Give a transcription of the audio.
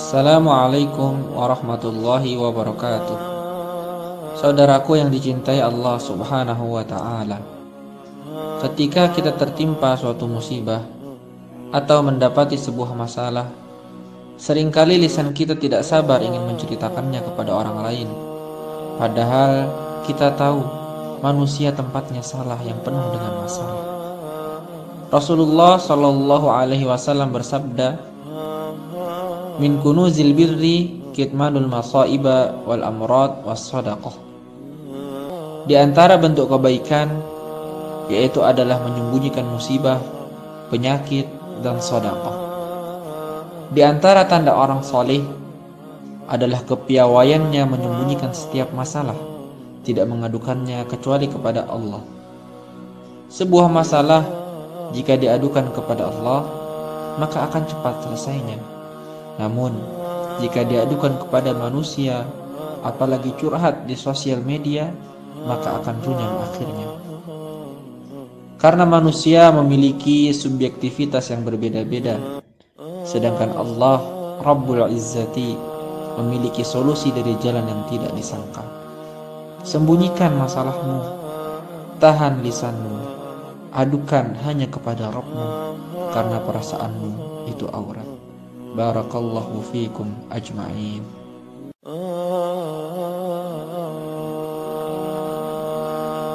Assalamualaikum warahmatullahi wabarakatuh. Saudaraku yang dicintai Allah subhanahu wa ta'ala Ketika kita tertimpa suatu musibah Atau mendapati sebuah masalah Seringkali lisan kita tidak sabar ingin menceritakannya kepada orang lain. Padahal kita tahu manusia tempatnya salah yang penuh dengan masalah Rasulullah Shallallahu Alaihi Wasallam bersabda, min kunuzil birri kitmanul masaiba wal amrad was sadaqah. Di antara bentuk kebaikan yaitu adalah menyembunyikan musibah, penyakit dan sedekah. Di antara tanda orang soleh adalah kepiawaiannya menyembunyikan setiap masalah, tidak mengadukannya kecuali kepada Allah. Sebuah masalah jika diadukan kepada Allah, maka akan cepat selesainya. Namun, jika diadukan kepada manusia, apalagi curhat di sosial media, maka akan runyam akhirnya. Karena manusia memiliki subjektivitas yang berbeda-beda, sedangkan Allah Rabbul Izzati memiliki solusi dari jalan yang tidak disangka. Sembunyikan masalahmu, tahan lisanmu, adukan hanya kepada Rabbmu karena perasaanmu itu aurat. Barakallahu fiikum ajma'in. Ah.